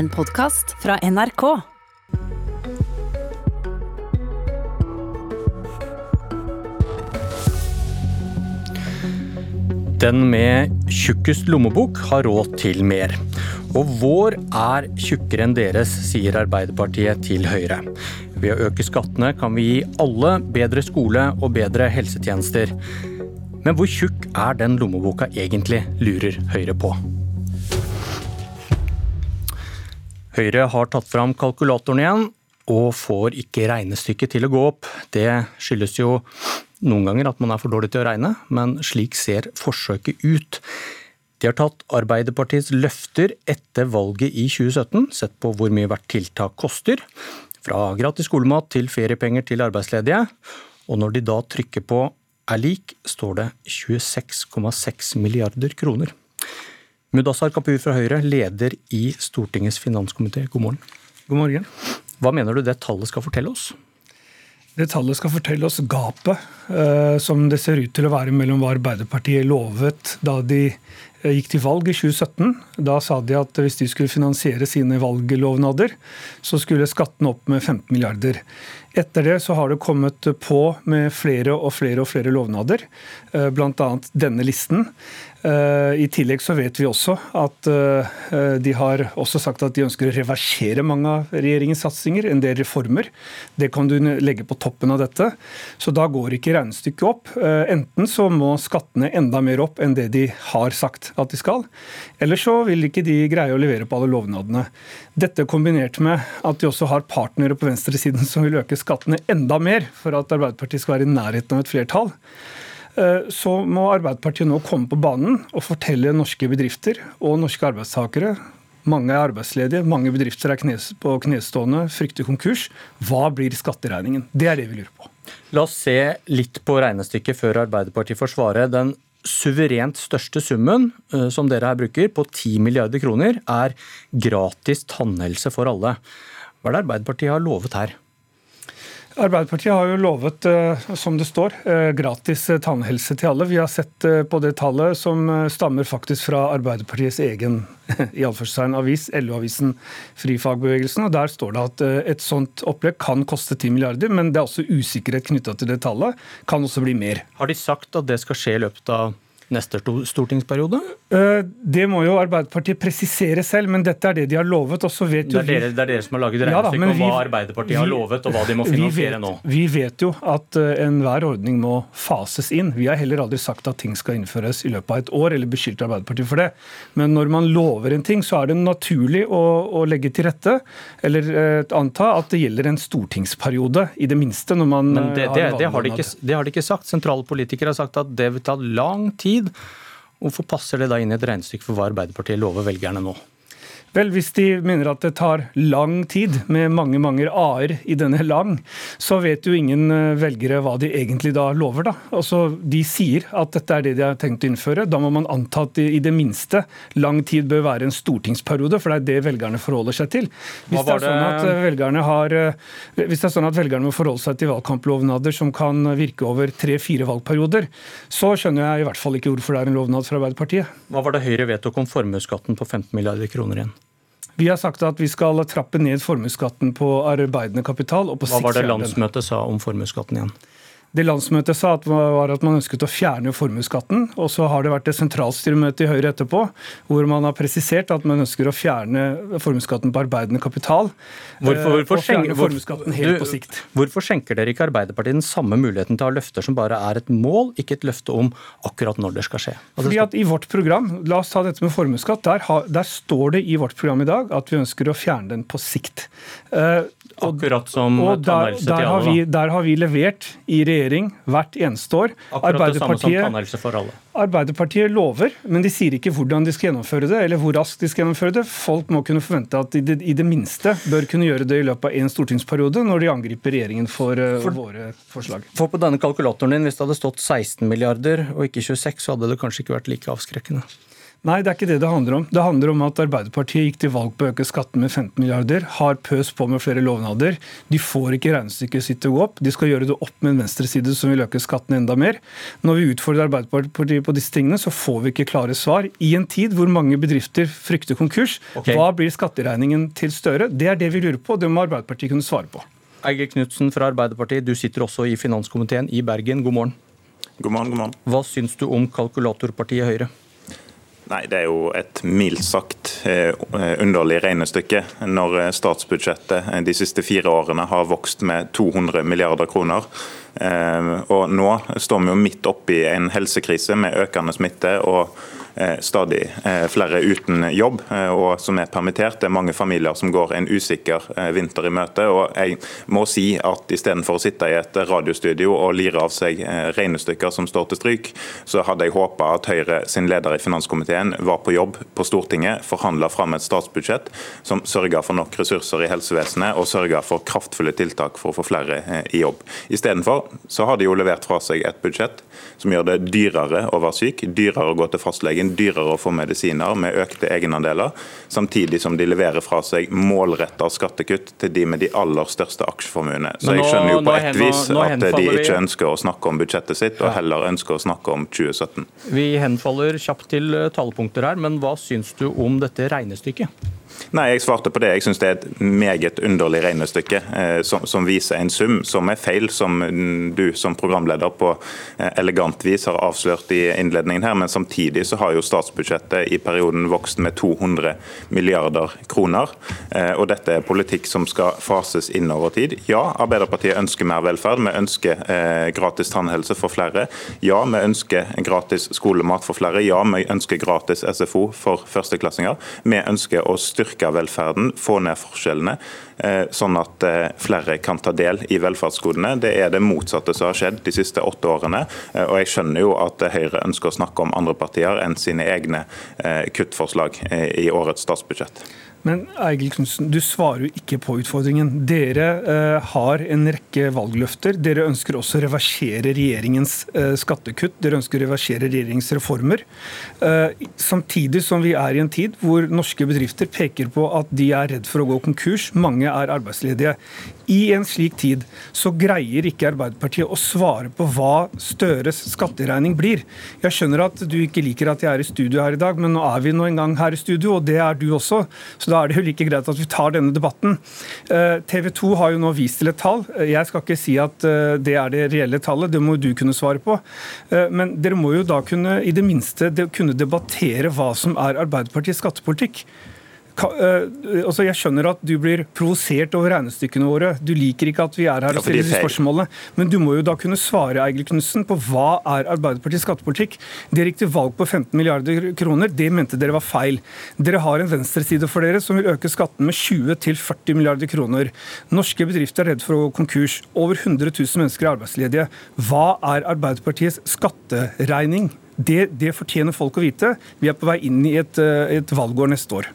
En podkast fra NRK. Den med tjukkest lommebok har råd til mer. Og vår er tjukkere enn deres, sier Arbeiderpartiet til Høyre. Ved å øke skattene kan vi gi alle bedre skole og bedre helsetjenester. Men hvor tjukk er den lommeboka egentlig, lurer Høyre på. Høyre har tatt fram kalkulatoren igjen, og får ikke regnestykket til å gå opp. Det skyldes jo noen ganger at man er for dårlig til å regne, men slik ser forsøket ut. De har tatt Arbeiderpartiets løfter etter valget i 2017, sett på hvor mye hvert tiltak koster. Fra gratis skolemat til feriepenger til arbeidsledige. Og når de da trykker på er lik, står det 26,6 milliarder kroner. Mudassar Kapur fra Høyre, leder i Stortingets finanskomité, god morgen. God morgen. Hva mener du det tallet skal fortelle oss? Det tallet skal fortelle oss gapet eh, som det ser ut til å være mellom hva Arbeiderpartiet lovet da de eh, gikk til valg i 2017. Da sa de at hvis de skulle finansiere sine valglovnader, så skulle skattene opp med 15 milliarder. Etter det så har det kommet på med flere og flere og flere lovnader, eh, bl.a. denne listen. Eh, I tillegg så vet vi også at eh, de har også sagt at de ønsker å reversere mange av regjeringens satsinger, en del reformer. Det kan du legge på toppen av dette. Så da går ikke regnestykket opp. Enten så må skattene enda mer opp enn det de har sagt at de skal, eller så vil ikke de greie å levere på alle lovnadene. Dette kombinert med at de også har partnere på venstresiden som vil øke skattene enda mer for at Arbeiderpartiet skal være i nærheten av et flertall. Eh, så må Arbeiderpartiet nå komme på banen og fortelle norske bedrifter og norske arbeidstakere mange er arbeidsledige, mange bedrifter er knes, på knestående, frykter konkurs. Hva blir skatteregningen? Det er det vi lurer på. La oss se litt på regnestykket før Arbeiderpartiet får svare. Den suverent største summen eh, som dere her bruker, på 10 milliarder kroner, er gratis tannhelse for alle. Hva er det Arbeiderpartiet har lovet her? Arbeiderpartiet har jo lovet, eh, som det står, eh, gratis eh, tannhelse til alle. Vi har sett på det tallet som stammer faktisk fra Arbeiderpartiets egen i avis, LO-avisen Frifagbevegelsen. og Der står det at et sånt opplegg kan koste 10 milliarder, men det er også usikkerhet knytta til det tallet. Kan også bli mer. Har de sagt at det skal skje i løpet av neste stortingsperiode? Eh, det må jo Arbeiderpartiet presisere selv, men dette er det de har lovet. og så vet jo det, er dere, det er dere som har laget regnestykket ja, om hva Arbeiderpartiet vi, har lovet, og hva de må finansiere vi nå? Vi vet jo at uh, enhver ordning må fases inn. Vi har heller aldri sagt at ting skal innføres i løpet av et år, eller beskyldt Arbeiderpartiet for det. Men når man lover en ting, så er det naturlig å, å legge til rette, eller eh, anta at det gjelder en stortingsperiode, i det minste. når man Men det, det, det, har de ikke, det har de ikke sagt. Sentrale politikere har sagt at det vil ta lang tid tid. Hvorfor passer det da inn i et regnestykke for hva Arbeiderpartiet lover velgerne nå? Vel, Hvis de mener at det tar lang tid, med mange mange a-er i denne lang, så vet jo ingen eh, velgere hva de egentlig da lover. da. Altså, De sier at dette er det de har tenkt å innføre. Da må man anta at i det minste lang tid bør være en stortingsperiode, for det er det velgerne forholder seg til. Hvis det, er sånn at eh, velgerne har, eh, hvis det er sånn at velgerne må forholde seg til valgkamplovnader som kan virke over tre-fire valgperioder, så skjønner jeg i hvert fall ikke hvorfor det er en lovnad fra Arbeiderpartiet. Hva var det Høyre vedtok om formuesskatten på 15 milliarder kroner igjen? Vi har sagt at vi skal trappe ned formuesskatten på arbeidende kapital. Hva var det landsmøtet sa om formuesskatten igjen? Det landsmøtet sa at var at man ønsket å fjerne formuesskatten. Og så har det vært et sentralstyremøte i Høyre etterpå hvor man har presisert at man ønsker å fjerne formuesskatten på arbeidende kapital. Hvorfor, hvorfor, og fjerne formuesskatten helt på sikt. Hvorfor skjenker dere ikke Arbeiderpartiet den samme muligheten til å ha løfter som bare er et mål, ikke et løfte om akkurat når det skal skje? Fordi at i vårt program, La oss ta dette med formuesskatt. Der, der, står det i vårt program i dag at vi ønsker å fjerne den på sikt. Uh, Akkurat som og der, der, har vi, der har vi levert i regjering hvert eneste år. Akkurat det samme som tannhelse for alle. Arbeiderpartiet lover, men de sier ikke hvordan de skal gjennomføre det, eller hvor raskt de skal gjennomføre det. Folk må kunne forvente at de i det, minste bør kunne gjøre det i løpet av én stortingsperiode, når de angriper regjeringen for, uh, for våre forslag. For på denne kalkulatoren din, hvis det hadde stått 16 milliarder og ikke 26, så hadde det kanskje ikke vært like avskrekkende? Nei, det er ikke det det handler om. Det handler om at Arbeiderpartiet gikk til valg på å øke skatten med 15 milliarder, har pøst på med flere lovnader. De får ikke regnestykket sitt til å gå opp. De skal gjøre det opp med en venstreside som vil øke skatten enda mer. Når vi utfordrer Arbeiderpartiet på disse tingene, så får vi ikke klare svar. I en tid hvor mange bedrifter frykter konkurs, okay. hva blir skatteregningen til Støre? Det er det vi lurer på, det må Arbeiderpartiet kunne svare på. Eigil Knutsen fra Arbeiderpartiet, du sitter også i finanskomiteen i Bergen. God morgen. God morgen, god morgen. Hva syns du om kalkulatorpartiet Høyre? Nei, Det er jo et mildt sagt eh, underlig regnestykke når eh, statsbudsjettet eh, de siste fire årene har vokst med 200 milliarder kroner. Og Nå står vi jo midt oppi en helsekrise med økende smitte. og stadig eh, flere uten jobb eh, og som er permittert. Det er mange familier som går en usikker vinter i møte. og jeg må si at Istedenfor å sitte i et radiostudio og lire av seg regnestykker som står til stryk, så hadde jeg håpa at Høyre sin leder i finanskomiteen var på jobb på Stortinget, forhandla fram et statsbudsjett som sørga for nok ressurser i helsevesenet og sørga for kraftfulle tiltak for å få flere i jobb. Istedenfor så har de jo levert fra seg et budsjett som gjør det dyrere å være syk, dyrere å gå til fastlegen, dyrere å få medisiner med økte egenandeler, samtidig som de leverer fra seg målretta skattekutt til de med de aller største aksjeformuene. Så jeg skjønner jo på et vis at de ikke ønsker å snakke om budsjettet sitt, og heller ønsker å snakke om 2017. Vi henfaller kjapt til talepunkter her, men hva syns du om dette regnestykket? Nei, Jeg svarte på det. Jeg syns det er et meget underlig regnestykke eh, som, som, viser en sum som er feil, som du som programleder på eh, elegant vis har avslørt i innledningen her. Men samtidig så har jo statsbudsjettet i perioden vokst med 200 milliarder kroner. Eh, og dette er politikk som skal fases inn over tid. Ja, Arbeiderpartiet ønsker mer velferd. Vi ønsker gratis tannhelse for flere. Ja, vi ønsker gratis skolemat for flere. Ja, vi ønsker gratis SFO for førsteklassinger. Vi ønsker å styrke styrke velferden, få ned forskjellene, eh, sånn at eh, flere kan ta del i velferdsgodene. Det er det motsatte som har skjedd de siste åtte årene. Eh, og jeg skjønner jo at Høyre ønsker å snakke om andre partier enn sine egne kuttforslag i årets statsbudsjett. Men Eigil Knutsen, du svarer jo ikke på utfordringen. Dere eh, har en rekke valgløfter. Dere ønsker også å reversere regjeringens eh, skattekutt. Dere ønsker å reversere regjeringens reformer. Eh, samtidig som vi er i en tid hvor norske bedrifter peker på at de er redd for å gå konkurs. Mange er arbeidsledige. I en slik tid så greier ikke Arbeiderpartiet å svare på hva Støres skatteregning blir. Jeg skjønner at du ikke liker at jeg er i studio her i dag, men nå er vi nå en gang her i studio, og det er du også. Så da er det jo like greit at vi tar denne debatten. Eh, TV 2 har jo nå vist til et tall. Jeg skal ikke si at eh, det er det reelle tallet, det må du kunne svare på. Eh, men dere må jo da kunne i det minste kunne debattere hva som er Arbeiderpartiets skattepolitikk. Uh, altså jeg skjønner at du blir provosert over regnestykkene våre. Du liker ikke at vi er her og stiller disse spørsmålene. Men du må jo da kunne svare Eigil Knudsen, på hva er Arbeiderpartiets skattepolitikk. Dere gikk til valg på 15 milliarder kroner. Det mente dere var feil. Dere har en venstreside for dere som vil øke skatten med 20-40 milliarder kroner. Norske bedrifter er redd for å gå konkurs. Over 100 000 mennesker er arbeidsledige. Hva er Arbeiderpartiets skatteregning? Det, det, fortjener folk å vite. Vi er på vei inn i et, eh, et valgår neste år.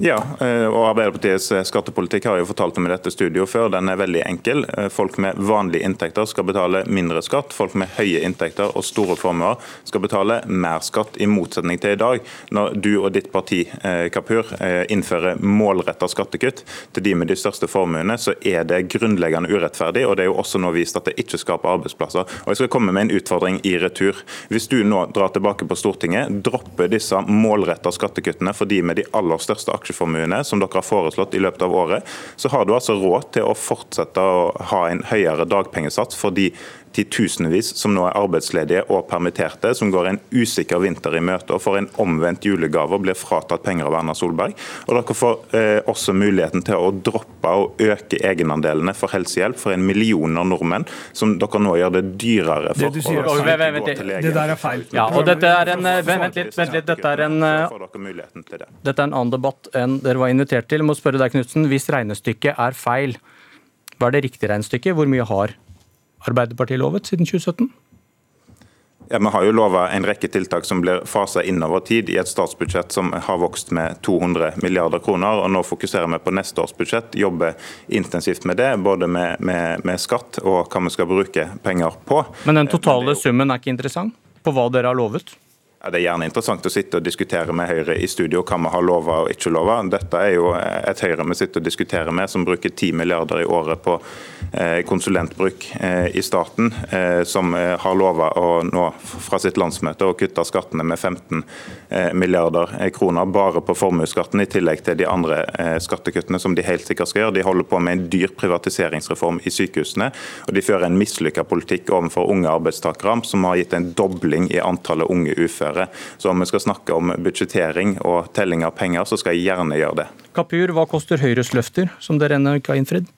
Ja, eh, og Arbeiderpartiets eh, skattepolitikk har jo fortalt om i dette studioet før. Den er veldig enkel. Eh, folk med vanlige inntekter skal betale mindre skatt. Folk med høye inntekter og store formuer skal betale mer skatt, i motsetning til i dag, når du og ditt parti Kapur, innfører målretta skattekutt til de med de største formuene, så er det grunnleggende urettferdig. og Det er jo også nå vist at det ikke skaper arbeidsplasser. Og Jeg skal komme med en utfordring i retur. Hvis du nå drar tilbake på Stortinget, dropper disse målretta skattekuttene for de med de aller største aksjene aksjeformuene som dere har foreslått i løpet av året, så har du altså råd til å fortsette å ha en høyere dagpengesats for de titusenvis som nå er arbeidsledige og permitterte, som går en usikker vinter i møte og får en omvendt julegave og blir fratatt penger av Erna Solberg. Og dere får eh, også muligheten til å droppe å øke egenandelene for helsehjelp for en million av nordmenn, som dere nå gjør det dyrere for det sier, å gå vent, vent, Det der er feil. Ja, og dette er en, vent litt, vent litt, dette er en, dette er en annen debatt enn dere var invitert til. Jeg må spørre deg, Knutsen, Hvis regnestykket er feil, hva er det riktige regnestykket? Hvor mye har Arbeiderpartiet lovet siden 2017? Ja, Vi har jo lova en rekke tiltak som blir fasa inn over tid i et statsbudsjett som har vokst med 200 milliarder kroner. og Nå fokuserer vi på neste års budsjett, jobber intensivt med det. Både med, med, med skatt og hva vi skal bruke penger på. Men den totale summen er ikke interessant på hva dere har lovet? Ja, det er gjerne interessant å sitte og diskutere med Høyre i studio hva vi har lova og ikke lova. Dette er jo et Høyre vi sitter og diskuterer med, som bruker 10 milliarder i året på eh, konsulentbruk eh, i staten. Eh, som har lova nå fra sitt landsmøte å kutte skattene med 15 milliarder kroner bare på formuesskatten, i tillegg til de andre skattekuttene som de helt sikkert skal gjøre. De holder på med en dyr privatiseringsreform i sykehusene, og de fører en mislykka politikk overfor unge arbeidstakere, som har gitt en dobling i antallet unge uføre uføre. Så om vi skal snakke om budsjettering og telling av penger, så skal jeg gjerne gjøre det. Kapur, hva koster Høyres løfter, som dere ennå ikke har innfridd?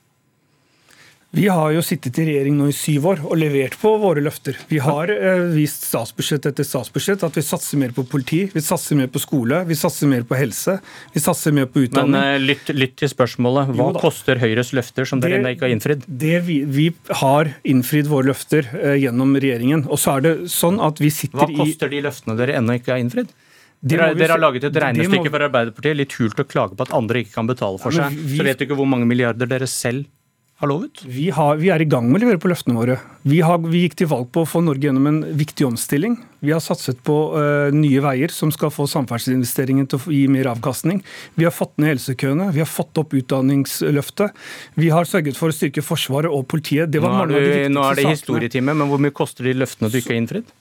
Vi har jo sittet i regjering nå i syv år og levert på våre løfter. Vi har eh, vist statsbudsjett etter statsbudsjett at vi satser mer på politi, vi satser mer på skole, vi satser mer på helse, vi satser mer på utdanning. Men eh, lytt, lytt til spørsmålet. Hva koster Høyres løfter som dere ennå ikke har innfridd? Det vi, vi, har innfridd våre løfter eh, gjennom regjeringen. Og så er det sånn at vi sitter i Hva koster de løftene dere ennå ikke har innfridd? Dere, dere, har laget et regnestykke for Arbeiderpartiet. Litt hult å klage på at andre ikke kan betale for seg. Så vet du ikke hvor mange milliarder dere selv har lovet? Vi, har, vi, er i gang med å levere på løftene våre. Vi, har, vi, gikk til valg på å få Norge gjennom en viktig omstilling. Vi har satset på uh, nye veier som skal få samferdselsinvesteringen til å gi mer avkastning. Vi har fått ned helsekøene, vi har fått opp utdanningsløftet. Vi har sørget for å styrke Forsvaret og politiet. nå, er du, nå er det historietime, men hvor mye koster de løftene du ikke har innfridd?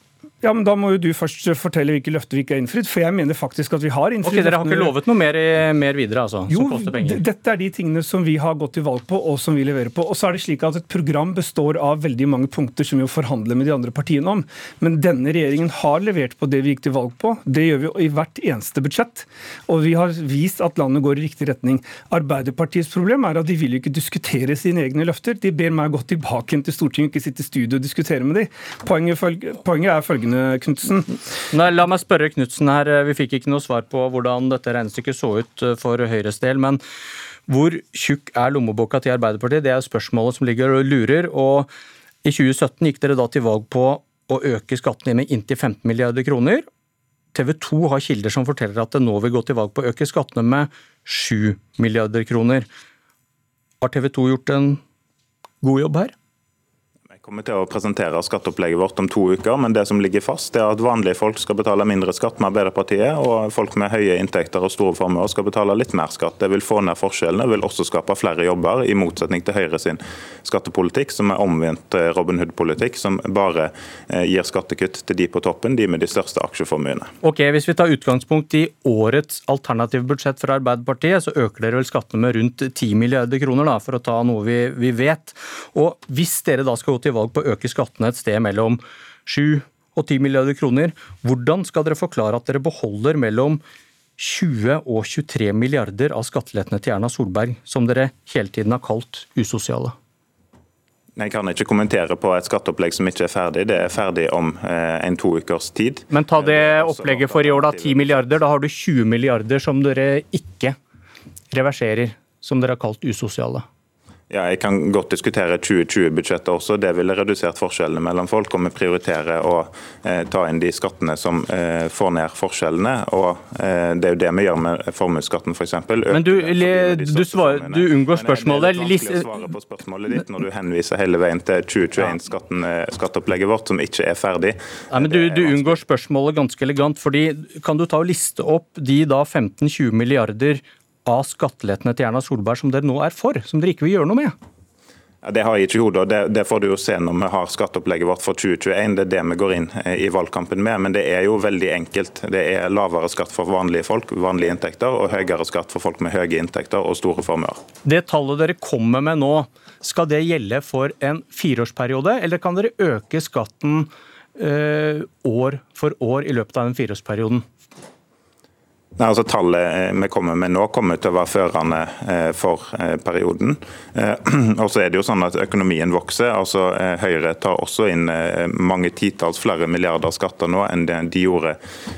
Ja, men Da må jo du først fortelle hvilke løfter vi ikke har innfridd. For jeg mener faktisk at vi har innfridd Ok, Dere har ikke lovet noe mer, mer videre, altså? Jo, som koster penger? dette er de tingene som vi har gått til valg på, og som vi leverer på. Og så er det slik at Et program består av veldig mange punkter som vi jo forhandler med de andre partiene om. Men denne regjeringen har levert på det vi gikk til valg på. Det gjør vi i hvert eneste budsjett. Og vi har vist at landet går i riktig retning. Arbeiderpartiets problem er at de vil ikke diskutere sine egne løfter. De ber meg gå tilbake til Stortinget, ikke sitte i studio og diskutere med dem. Poenget, poenget er følgende følgende, Knutsen. La meg spørre Knutsen her. Vi fikk ikke noe svar på hvordan dette regnestykket så ut eh, for Høyres del. men hvor tjukk er lommeboka til Arbeiderpartiet? Det er spørsmålet som ligger og lurer. og I 2017 gikk dere da til valg på å øke skattene med inntil 15 milliarder kroner. TV 2 har kilder som forteller at det nå vil gå til valg på å øke skattene med 7 milliarder kroner. Har TV 2 gjort en god jobb her? Kommer til å presentere skatteopplegget vårt om to uker, men det som ligger fast, er at vanlige folk skal betale mindre skatt med Arbeiderpartiet, og folk med høye inntekter og store formuer skal betale litt mer skatt. Det vil få ned forskjellene, vil også skape flere jobber, i motsetning til Høyre sin skattepolitikk, som er omvendt eh, Robin Hood-politikk, som bare eh, gir skattekutt til de på toppen, de med de største aksjeformuene. Ok, Hvis vi tar utgangspunkt i årets alternative budsjett fra Arbeiderpartiet, så øker dere vel skattene med rundt 10 milliarder kroner, da, for å ta noe vi, vi vet. Og hvis dere da skal gå til valg på å øke skattene et sted mellom 7 og 10 milliarder kroner. Hvordan skal dere forklare at dere beholder mellom 20 og 23 milliarder av skattelettene til Erna Solberg, som dere hele tiden har kalt usosiale? Jeg kan ikke kommentere på et skatteopplegg som ikke er ferdig. Det er ferdig om eh, en to ukers tid. Men ta det opplegget for i år, da. 10 milliarder. Da har du 20 milliarder som dere ikke reverserer, som dere har kalt usosiale. Ja, Jeg kan godt diskutere 2020-budsjettet også. Det ville redusert forskjellene mellom folk. Og vi prioriterer å eh, ta inn de skattene som eh, får ned forskjellene. og eh, Det er jo det vi gjør med formuesskatten f.eks. Men du, du, svarer, du, unngår spørsmålet. Men det er vanskelig å svare på spørsmålet ditt når du henviser hele veien til 2021-skatteopplegget vårt, som ikke er ferdig. Nei, men du, du unngår spørsmålet ganske elegant. fordi Kan du ta og liste opp de da 15-20 milliarder av skattelettene til Erna Solberg som dere nå er for, som dere ikke vil gjøre noe med? Ja, det har jeg ikke i hodet, og det, det, får du jo se når vi har skatteopplegget vårt for 2021. Det er det vi går inn eh, i valgkampen med. Men det er jo veldig enkelt. Det er lavere skatt for vanlige folk, vanlige inntekter, og høyere skatt for folk med høye inntekter og store formuer. Det tallet dere kommer med nå, skal det gjelde for en fireårsperiode, eller kan dere øke skatten øh, år for år i løpet av den fireårsperioden? Nei, altså Tallet eh, vi kommer med nå, kommer til å være førende eh, for eh, perioden. Og så er det jo sånn at Økonomien vokser. altså Høyre tar også inn mange titalls flere milliarder skatter nå enn det de gjorde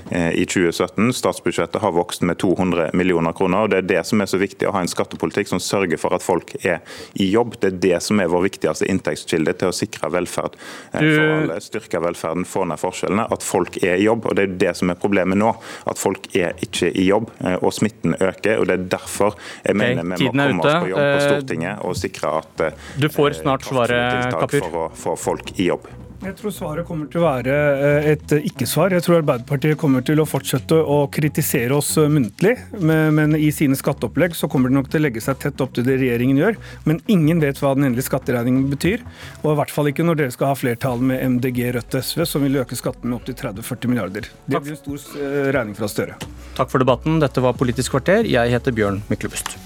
i 2017. Statsbudsjettet har vokst med 200 millioner kroner. og Det er det som er så viktig, å ha en skattepolitikk som sørger for at folk er i jobb. Det er det som er vår viktigste inntektskilde til å sikre velferd for alle. Styrke velferden, få ned forskjellene. At folk er i jobb. og Det er det som er problemet nå. At folk er ikke i jobb, eh, og smitten øker. og Det er derfor jeg okay, mener vi må komme oss på jobb på eh, Stortinget og sikre at du får snart svaret, Kapur. for å få folk i jobb. Jeg tror svaret kommer til å være eh, et ikke-svar. Jeg tror Arbeiderpartiet kommer til å fortsette å kritisere oss eh, muntlig, men i sine skatteopplegg så kommer de nok til å legge seg tett opp til det regjeringen gjør. Men ingen vet hva den endelige skatteregningen betyr. Og i hvert fall ikke når dere skal ha flertall med MDG, Rødt og SV, som vil øke skatten med opptil 30-40 milliarder. Det blir en stor eh, regning fra Støre. Takk for debatten. Dette var Politisk kvarter. Jeg heter Bjørn Myklebust.